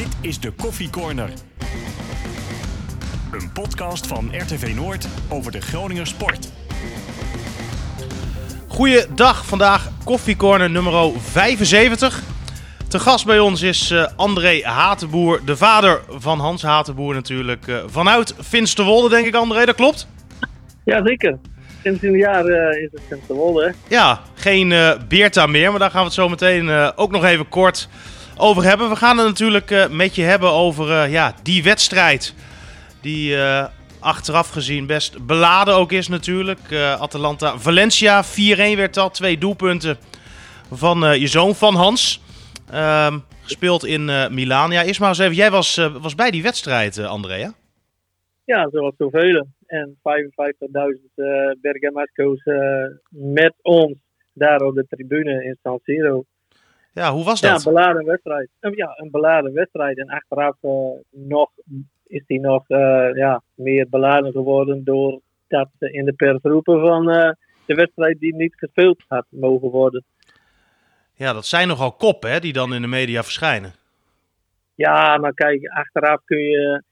Dit is de Koffie Corner. Een podcast van RTV Noord over de Groninger sport. Goeiedag, vandaag Koffie Corner nummer 75. Te gast bij ons is uh, André Hatenboer, de vader van Hans Hatenboer natuurlijk. Uh, vanuit Finsterwolde, denk ik André, dat klopt? Ja, zeker. Sinds een jaar uh, is het Finsterwolde. Ja, geen Beerta meer, maar daar gaan we het zo meteen ook nog even kort over hebben. We gaan het natuurlijk met je hebben over ja, die wedstrijd die achteraf gezien best beladen ook is natuurlijk. Atalanta-Valencia 4-1 werd al, twee doelpunten van je zoon van Hans. Uh, gespeeld in uh, Milaan. Ja, eens even. Jij was, uh, was bij die wedstrijd, uh, hè? Ja, zoals zoveel. En 55.000 Bergamasco's met ons daar op de tribune in San Siro. Ja, hoe was dat? Ja, een beladen wedstrijd. Ja, een beladen wedstrijd. En achteraf nog, is die nog ja, meer beladen geworden doordat ze in de pers roepen van de wedstrijd die niet gespeeld had mogen worden. Ja, dat zijn nogal koppen hè, die dan in de media verschijnen. Ja, maar kijk, achteraf kun je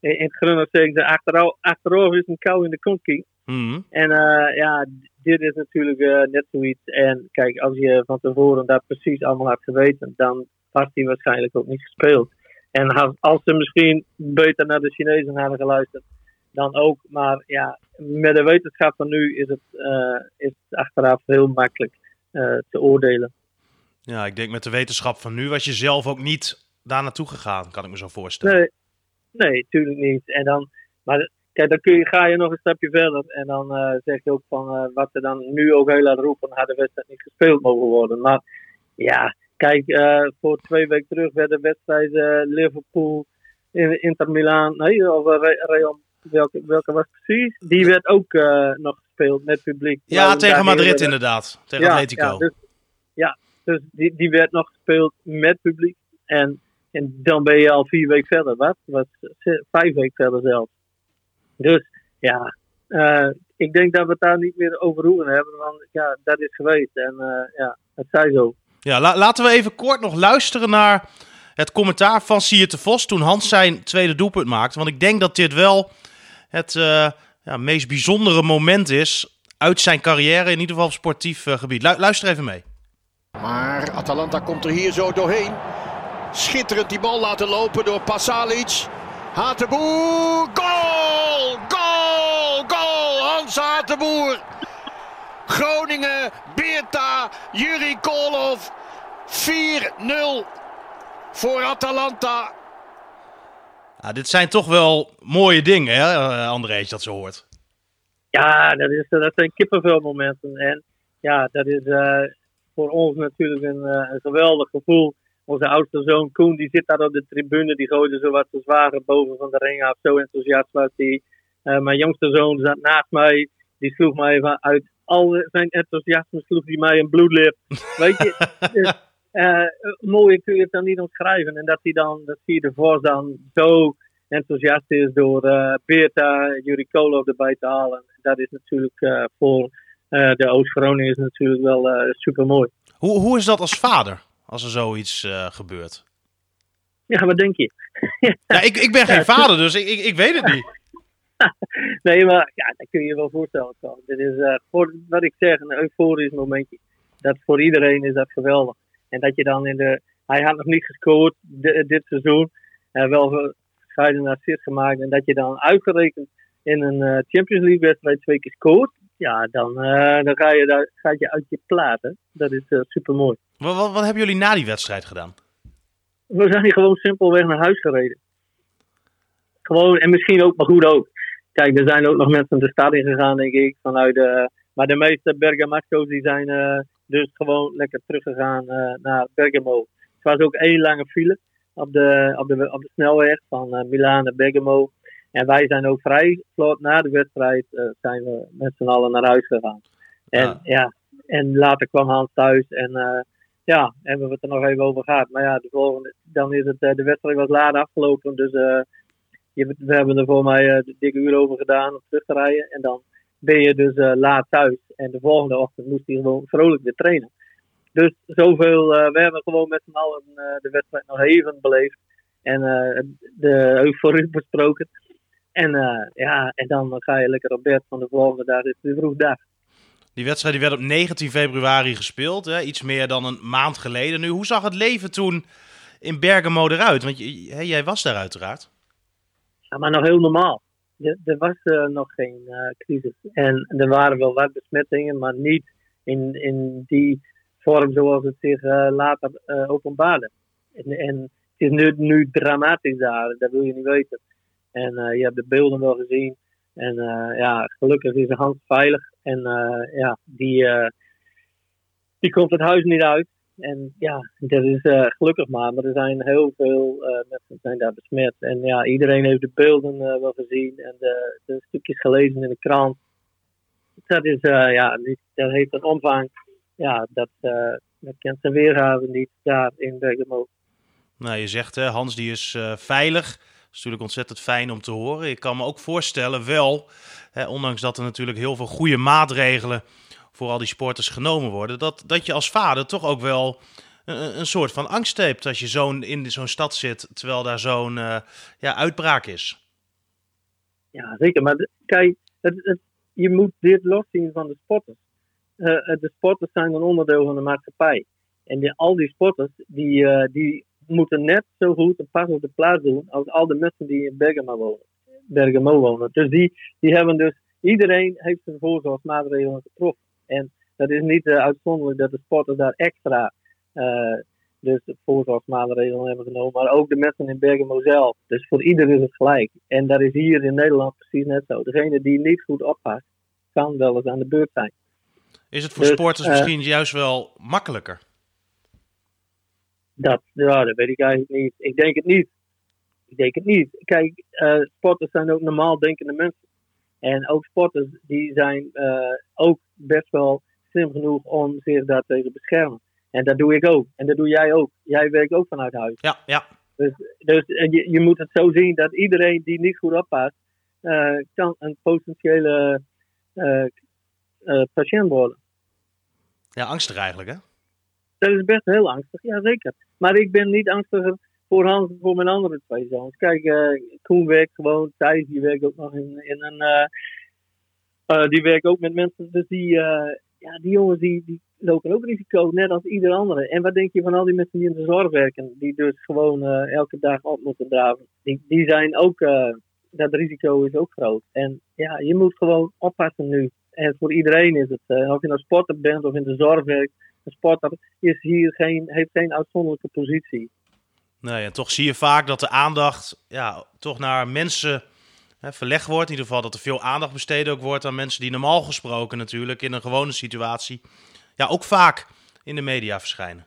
in het Groningen zeggen, achteraf, achteraf is een kou in de konkie. Mm. En uh, ja, dit is natuurlijk uh, net zoiets. En kijk, als je van tevoren dat precies allemaal had geweten, dan had hij waarschijnlijk ook niet gespeeld. En als, als ze misschien beter naar de Chinezen hadden geluisterd, dan ook. Maar ja, met de wetenschap van nu is het, uh, is het achteraf heel makkelijk te oordelen. Ja, ik denk met de wetenschap van nu was je zelf ook niet daar naartoe gegaan, kan ik me zo voorstellen. Nee, nee, natuurlijk niet. En dan, maar kijk, dan kun je, ga je nog een stapje verder en dan uh, zeg je ook van uh, wat ze dan nu ook heel hard roepen, had de wedstrijd niet gespeeld mogen worden. Maar ja, kijk, uh, voor twee weken terug werd de wedstrijd Liverpool, Inter Milaan, nee, of Real, welke, welke was precies? Die werd ook nog gespeeld met publiek. Ja, tegen Madrid inderdaad, tegen ja, Atletico. Ja, dus, ja, dus die, die werd nog gespeeld met publiek. En, en dan ben je al vier weken verder. Wat? Wat vijf weken verder zelfs. Dus ja, uh, ik denk dat we het daar niet meer over hoeven hebben. Want ja, dat is geweest. En uh, ja, het zij zo. Ja, la laten we even kort nog luisteren naar het commentaar van Sierte Vos toen Hans zijn tweede doelpunt maakte. Want ik denk dat dit wel het uh, ja, meest bijzondere moment is uit zijn carrière, in ieder geval op sportief gebied. Lu luister even mee. Maar Atalanta komt er hier zo doorheen. Schitterend die bal laten lopen door Pasalic. Hatenboer. Goal! Goal! Hans Hatenboer. Groningen, Beerta, Juri Koolhof. 4-0 voor Atalanta. Ja, dit zijn toch wel mooie dingen, hè, André, als je dat zo hoort. Ja, dat, is, dat zijn kippenvelmomenten. En ja, dat is... Uh voor ons natuurlijk een, uh, een, geweldig gevoel. Onze oudste zoon Koen, die zit daar op de tribune. Die gooide zo wat te zware boven van de ring af. Zo enthousiast was hij. Uh, mijn jongste zoon zat naast mij. Die sloeg mij van uit al zijn enthousiasme sloeg hij mij een bloedlip. Weet je, dus, uh, mooier kun je het dan niet omschrijven. En dat hij dan, dat zie je de Vos dan zo enthousiast is door uh, Beerta, Juri Kolo erbij te halen. Dat is natuurlijk uh, voor uh, de Oost-Groningen is natuurlijk wel super mooi. Hoe, hoe is dat als vader, als er zoiets gebeurt? Ja, wat denk je? ja, ik, ik ben geen vader, dus ik, ik, ik weet het niet. nee, maar ja, dat kun je je wel voorstellen. Toch? Dit is, voor, wat ik zeg, een euforisch momentje. Dat voor iedereen is dat geweldig. En dat je dan in de... Hij had nog niet gescoord de, dit seizoen. wel verschillende assists gemaakt. En dat je dan uitgerekend in een Champions League wedstrijd twee keer scoort ja, dan, uh, dan ga, je, daar, ga je uit je platen. Dat is uh, super mooi. Wat, wat, wat, hebben jullie na die wedstrijd gedaan? We zijn gewoon simpelweg naar huis gereden. Gewoon, en misschien ook, maar goed ook. Kijk, er zijn ook nog mensen de stad in gegaan, denk ik. Vanuit de, maar de meeste Bergamasco's die zijn uh, dus gewoon lekker teruggegaan naar Bergamo. Het was ook één lange file op de, op de, op de snelweg van Milaan naar Bergamo. En wij zijn ook vrij vlot na de wedstrijd uh, zijn we met z'n allen naar huis gegaan. En, ja. ja. en later kwam Hans thuis en uh, ja, hebben we het er nog even over gehad. Maar ja, de volgende, dan is het, uh, de wedstrijd was laat afgelopen. Dus je, we hebben er voor mij de dikke uur over gedaan om terug te rijden. En dan ben je dus laat thuis. En de volgende ochtend moest hij gewoon vrolijk weer trainen. Dus zoveel, we hebben gewoon met z'n allen de wedstrijd nog even beleefd. En de euforie besproken. En ja, en dan ga je lekker op bed van de volgende dag. is vroeg dag. Die wedstrijd die werd op 19 februari gespeeld, hè? iets meer dan een maand geleden nu. Hoe zag het leven toen in Bergamo eruit? Want jij was daar uiteraard. Maar nog heel normaal. Er, was uh, nog geen uh, crisis. En er waren wel wat besmettingen, maar niet in, in die vorm zoals het zich uh, later openbaarde. En, en, het is nu, nu dramatisch daar, dat wil je niet weten. En je hebt de beelden wel gezien. En ja, gelukkig is de hand veilig. En ja, die, die komt het huis niet uit. En ja, dat is uh, gelukkig maar. Maar er zijn heel veel uh, mensen zijn daar besmet. En ja, iedereen heeft de beelden uh, wel gezien en de, de, stukjes gelezen in de krant. Dat, is, ja, dat heeft een omvang. Ja, dat, dat kent zijn weergave niet daar in Bergamo. Nou, je zegt hè, Hans die is veilig. Dat is natuurlijk ontzettend fijn om te horen. Ik kan me ook voorstellen, wel, hè, ondanks dat er natuurlijk heel veel goede maatregelen voor al die sporters genomen worden, dat, dat je als vader toch ook wel een, een soort van angst hebt als je zo'n in zo'n stad zit, terwijl daar zo'n uh, ja, uitbraak is. Ja, zeker. Maar kijk, het, het, je moet dit loszien van de sporters. Uh, de sporters zijn een onderdeel van de maatschappij. En al die sporters, die, die moeten net zo goed een pas op de plaats doen als al de mensen die in Bergamo wonen. Bergamo wonen. Dus die, die hebben dus, iedereen heeft zijn voorzorgsmaatregelen getroffen. En dat is niet uh, uitzonderlijk dat de sporters daar extra uh, dus voorzorgsmaatregelen hebben genomen. Maar ook de mensen in Bergamo zelf. Dus voor ieder is het gelijk. En dat is hier in Nederland precies net zo. Degene die niet goed oppast, kan wel eens aan de beurt zijn. Is het voor dus, sporters misschien uh, juist wel makkelijker? Dat, ja, dat weet ik eigenlijk niet. Ik denk het niet. Ik denk het niet. Kijk, uh, sporters zijn ook normaal denkende mensen. En ook sporters die zijn uh, ook best wel slim genoeg om zich daartegen te beschermen. En dat doe ik ook. En dat doe jij ook. Jij werkt ook vanuit huis. Ja, ja. Dus, dus je, je moet het zo zien dat iedereen die niet goed oppast, uh, kan een potentiële uh, patiënt worden. Ja, angstig eigenlijk, hè? Dat is best heel angstig, ja zeker. Maar ik ben niet angstiger voor Hans voor mijn andere twee zoons. Kijk, Koen werkt gewoon, Thijs die werkt ook nog in, in een. Uh, die werkt ook met mensen. Dus die, ja, die jongens die, die lopen ook risico, net als ieder andere. En wat denk je van al die mensen die in de zorg werken, die dus gewoon elke dag op moeten draven? Die, die zijn ook, dat risico is ook groot. En ja, je moet gewoon oppassen nu. En voor iedereen is het, of je nou sporter bent of in de zorg werkt, een sporter is hier geen, heeft geen uitzonderlijke positie. Nee, en toch zie je vaak dat de aandacht ja, toch naar mensen hè, verlegd wordt. In ieder geval dat er veel aandacht besteed ook wordt aan mensen die normaal gesproken natuurlijk in een gewone situatie ja, ook vaak in de media verschijnen.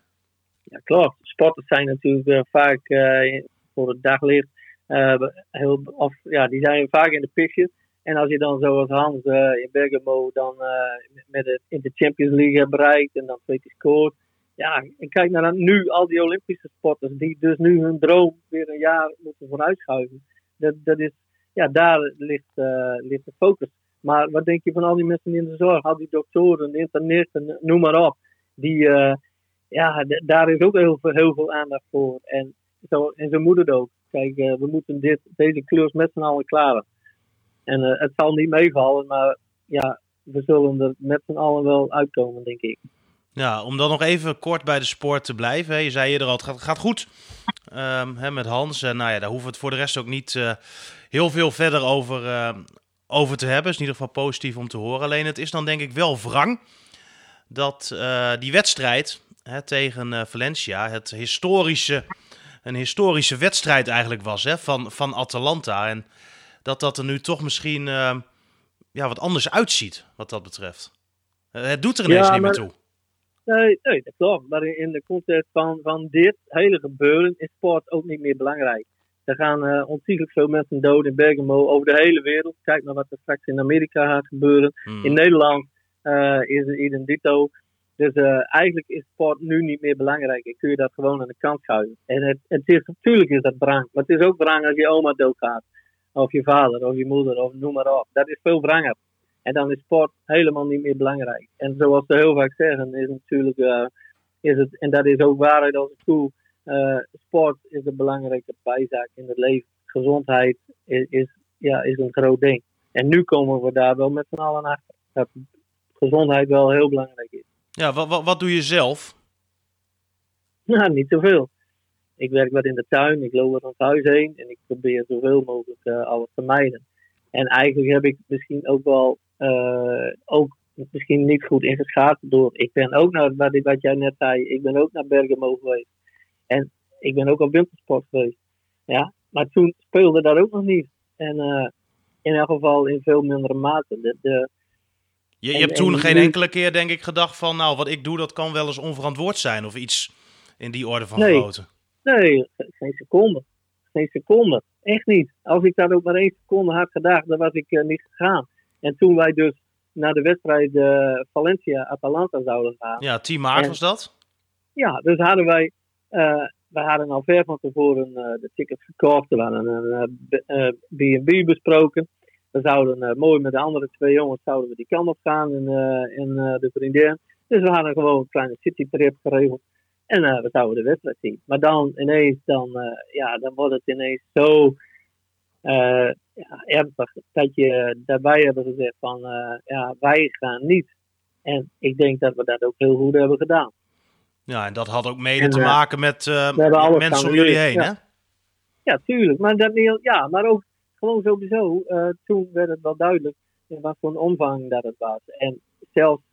Ja, klopt. Sporters zijn natuurlijk uh, vaak uh, voor het daglicht. Uh, heel, of, ja, die zijn vaak in de pitches. En als je dan zoals Hans in Bergamo dan met het in de Champions League bereikt en dan twee keer scoort ja, ik kijk naar nu al die Olympische sporters die dus nu hun droom weer een jaar moeten vooruitschuiven. Dat, dat is, ja, daar ligt, uh, ligt de focus. Maar wat denk je van al die mensen in de zorg, al die doktoren, internisten, noem maar op. Die, uh, ja, daar is ook heel veel, heel veel aandacht voor. En zo, en zo moet het ook. Kijk, uh, we moeten dit, deze klus met z'n allen klaren. En het zal niet meevallen, maar ja, we zullen er met z'n allen wel uitkomen, denk ik. Ja, om dan nog even kort bij de sport te blijven. Hè. Je zei eerder al, het gaat, gaat goed um, hè, met Hans. En nou ja, daar hoeven we het voor de rest ook niet uh, heel veel verder over, uh, over te hebben. is in ieder geval positief om te horen. Alleen het is dan denk ik wel wrang dat uh, die wedstrijd hè, tegen Valencia, het historische, een historische wedstrijd eigenlijk was hè, van, van Atalanta. En dat dat er nu toch misschien ja, wat anders uitziet wat dat betreft. het doet er ineens ja, niet meer toe. Nee, nee, dat klopt. Maar in de context van, van dit hele gebeuren is sport ook niet meer belangrijk. Er gaan uh, ontiegelijk veel mensen dood in Bergamo over de hele wereld. Kijk naar wat er straks in Amerika gaat gebeuren. Hmm. In Nederland uh, is het idem dito. Dus uh, eigenlijk is sport nu niet meer belangrijk. En kun je dat gewoon aan de kant schuiven. En het, het is, natuurlijk is dat brang. Maar het is ook brang als je oma doodgaat. Of je vader, of je moeder, of noem maar op. Dat is veel branger. En dan is sport helemaal niet meer belangrijk. En zoals ze heel vaak zeggen, is natuurlijk, uh, is het, en dat is ook waarheid als het toe, eh, sport is een belangrijke bijzaak in het leven. Gezondheid is, is, ja, is een groot ding. En nu komen we daar wel met z'n allen achter. Dat gezondheid wel heel belangrijk is. Ja, wat, wat, wat doe je zelf? Nou, niet zoveel. Ik werk wat in de tuin, ik loop wat rond het huis heen en ik probeer zoveel mogelijk uh, alles te mijden. En eigenlijk heb ik misschien ook wel ook misschien niet goed ingeschat door. Ik ben ook naar wat, wat jij net zei, ik ben ook naar Bergamo geweest. En ik ben ook op wintersport geweest. Ja, maar toen speelde dat ook nog niet. En uh, in elk geval in veel mindere mate. De, de je, je hebt toen geen nu... enkele keer, denk ik, gedacht van, nou, wat ik doe, dat kan wel eens onverantwoord zijn of iets in die orde van nee. grootte. Nee, geen seconde. Geen seconde. Echt niet. Als ik dat ook maar één seconde had gedacht, dan was ik uh, niet gegaan. En toen wij dus naar de wedstrijd uh, Valencia-Atalanta zouden gaan. Ja, 10 maart en, was dat? Ja, dus hadden wij, uh, we hadden al ver van tevoren de tickets gekocht. We hadden een B&B besproken. We zouden mooi met de andere twee jongens zouden we die kant op gaan en, en de vriendin. Dus we hadden gewoon een kleine citytrip geregeld. En we zouden de wedstrijd zien. Maar dan ineens, dan, ja, dan wordt het ineens zo ja, ernstig dat je daarbij hebben gezegd van ja, wij gaan niet. En ik denk dat we dat ook heel goed hebben gedaan. Ja, en dat had ook mede en, te maken met mensen om jullie heen, ja. hè? Ja, tuurlijk. Maar, dat, ja, maar ook gewoon sowieso, toen werd het wel duidelijk in wat voor een omvang dat het was. En zelfs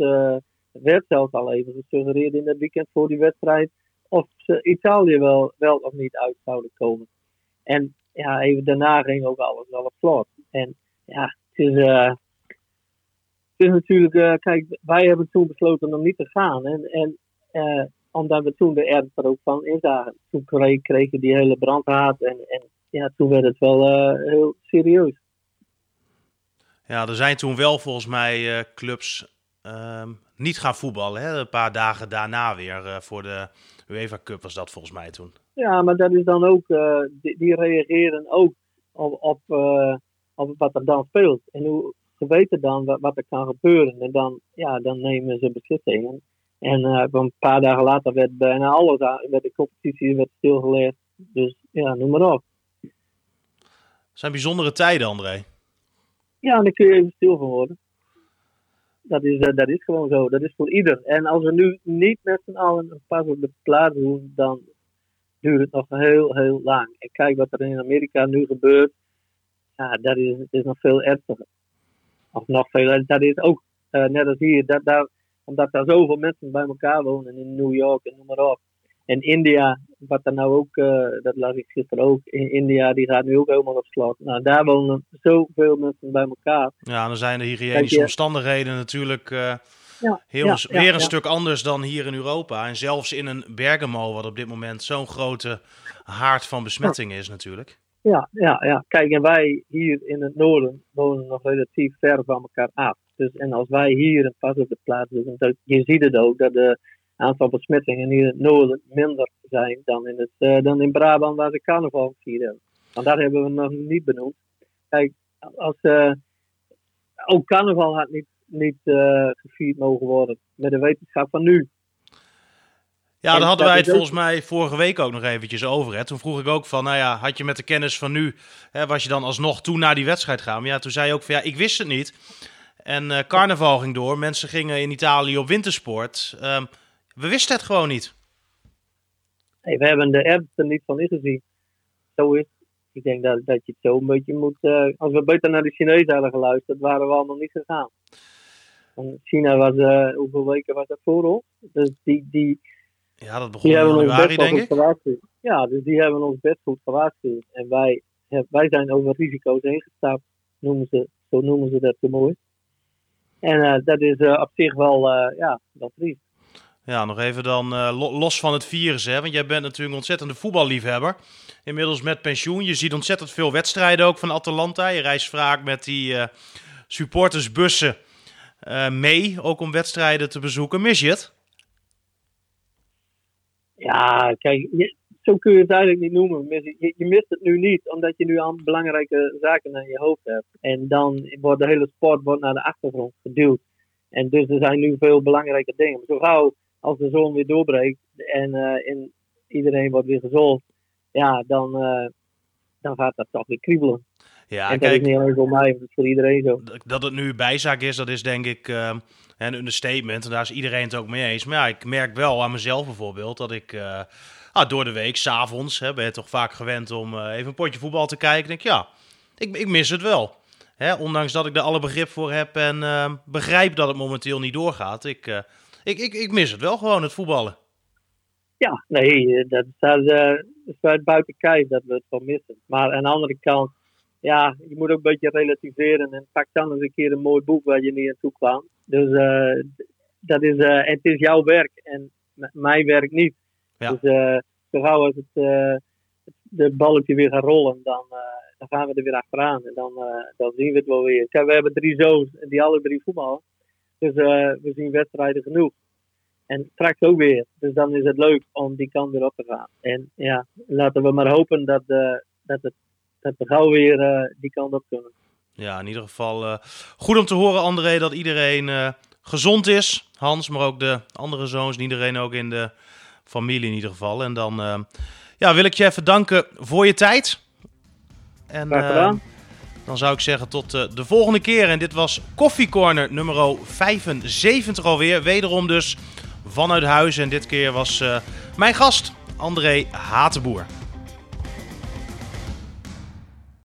werd zelfs al even gesuggereerd in het weekend voor die wedstrijd of ze Italië wel, wel of niet uit zouden komen. En ja, even daarna ging ook alles wel vlot. En ja, het is, is natuurlijk, uh, kijk, wij hebben toen besloten om niet te gaan. En, en uh, omdat we toen de ernst er ook van inzagen. Toen kreeg, kreeg die hele brandhaat en, en ja, toen werd het wel heel serieus. Ja, er zijn toen wel volgens mij clubs um, niet gaan voetballen. Hè? Een paar dagen daarna weer voor de UEFA Cup was dat volgens mij toen. Ja, maar dat is dan ook, uh, die, die, reageren ook op, op, uh, op wat er dan speelt. En hoe, ze weten dan wat, wat, er kan gebeuren. En dan, ja, dan nemen ze beslissingen. En een paar dagen later werd bijna alles aan, werd de competitie werd stilgelegd. Dus ja, noem maar op. Het zijn bijzondere tijden, André. Ja, daar kun je even stil van worden. Dat is, uh, dat is gewoon zo. Dat is voor ieder. En als we nu niet met z'n allen een pas op de plaats doen, dan duurt het nog heel, heel lang. En kijk wat er in Amerika nu gebeurt. Ja, dat is, is nog veel ernstiger. Of nog veel Dat is ook, uh, net als hier, dat, daar, omdat daar zoveel mensen bij elkaar wonen in New York en noem maar op. En India, wat er nou ook, uh, dat las ik gisteren ook, in India, die gaat nu ook helemaal op slot. Nou, daar wonen zoveel mensen bij elkaar. Ja, dan zijn de hygiënische omstandigheden natuurlijk uh, ja, heel, weer een stuk anders dan hier in Europa. En zelfs in een Bergamo, wat op dit moment zo'n grote haard van besmetting is natuurlijk. Ja, ja, ja. Kijk, en wij hier in het noorden wonen nog relatief ver van elkaar af. Dus, en als wij hier een pas op de plaats doen, dan, je ziet het ook, dat de aantal besmettingen hier in het noorden minder zijn dan in, het, uh, dan in Brabant waar ze carnaval vieren. Want dat hebben we nog niet benoemd. Kijk, als, uh, ook carnaval had niet, niet uh, gevierd mogen worden met de wetenschap van nu. Ja, daar hadden wij het volgens mij vorige week ook nog eventjes over. Hè. Toen vroeg ik ook van, nou ja, had je met de kennis van nu, hè, was je dan alsnog toen naar die wedstrijd gaan? Maar ja, toen zei je ook van, ja, ik wist het niet. En uh, carnaval ging door, mensen gingen in Italië op wintersport. Um, we wisten het gewoon niet. Nee, we hebben de app er niet van ingezien. Zo is Ik denk dat, dat je het zo een beetje moet... Uh, als we beter naar de Chinezen hadden geluisterd, waren we allemaal niet gegaan. China was... Uh, hoeveel weken was dat voor ons? Dus die... die ja, dat begon in januari, denk ik. Ja, dus die hebben ons best goed gewaarschuwd. En wij, wij zijn over risico's heen gestapt. Noemen ze, zo noemen ze dat zo mooi. En uh, dat is op zich wel, ja, wel triest. Ja, nog even dan uh, los van het virus, hè? want jij bent natuurlijk een ontzettende voetballiefhebber. Inmiddels met pensioen. Je ziet ontzettend veel wedstrijden ook van Atalanta. Je reist vaak met die uh, supportersbussen uh, mee, ook om wedstrijden te bezoeken. Mis je het? Ja, kijk, je, zo kun je het eigenlijk niet noemen. Je, je, mist het nu niet, omdat je nu al belangrijke zaken aan je hoofd hebt. En dan wordt de hele sport wordt naar de achtergrond geduwd. En dus er zijn nu veel belangrijke dingen. Zo gauw als de zon weer doorbreekt en in, iedereen wordt weer gezond, ja, dan, dan gaat dat toch weer kriebelen. Ja, en dat is niet alleen voor mij, dat is voor iedereen zo. Dat het nu bijzaak is, dat is denk ik uh, een understatement. En daar is iedereen het ook mee eens. Maar ja, ik merk wel aan mezelf bijvoorbeeld dat ik uh, ah, door de week, s'avonds, ben je toch vaak gewend om uh, even een potje voetbal te kijken. denk ja, ik, ik mis het wel. Hè, ondanks dat ik er alle begrip voor heb en begrijp dat het momenteel niet doorgaat. Ik, ik, ik, ik mis het wel gewoon, het voetballen. Ja, nee, dat staat, uit buiten kijf dat we het wel missen. Maar aan de andere kant ja, je moet ook een beetje relativeren en pak dan eens een keer een mooi boek waar je niet aan toe kwam. Dus uh, dat is, uh, het is jouw werk en mijn werk niet. Ja. Dus uh, zo gauw als het de balletje weer gaat rollen, dan, dan gaan we er weer achteraan. En dan, dan zien we het wel weer. Kijk, we hebben drie zoons die alle drie voetballen. Dus we zien wedstrijden genoeg. En straks ook weer. Dus dan is het leuk om die kant weer op te gaan. En ja, laten we maar hopen dat, dat het dat we gauw weer uh, die kant op kunnen. Ja, in ieder geval uh, goed om te horen, André, dat iedereen uh, gezond is. Hans, maar ook de andere zoons, iedereen ook in de familie in ieder geval. En dan ja, wil ik je even danken voor je tijd. En. Dan zou ik zeggen tot de volgende keer. En dit was Coffee Corner nummer 75 alweer. Wederom dus vanuit huis. En dit keer was mijn gast André Hatenboer.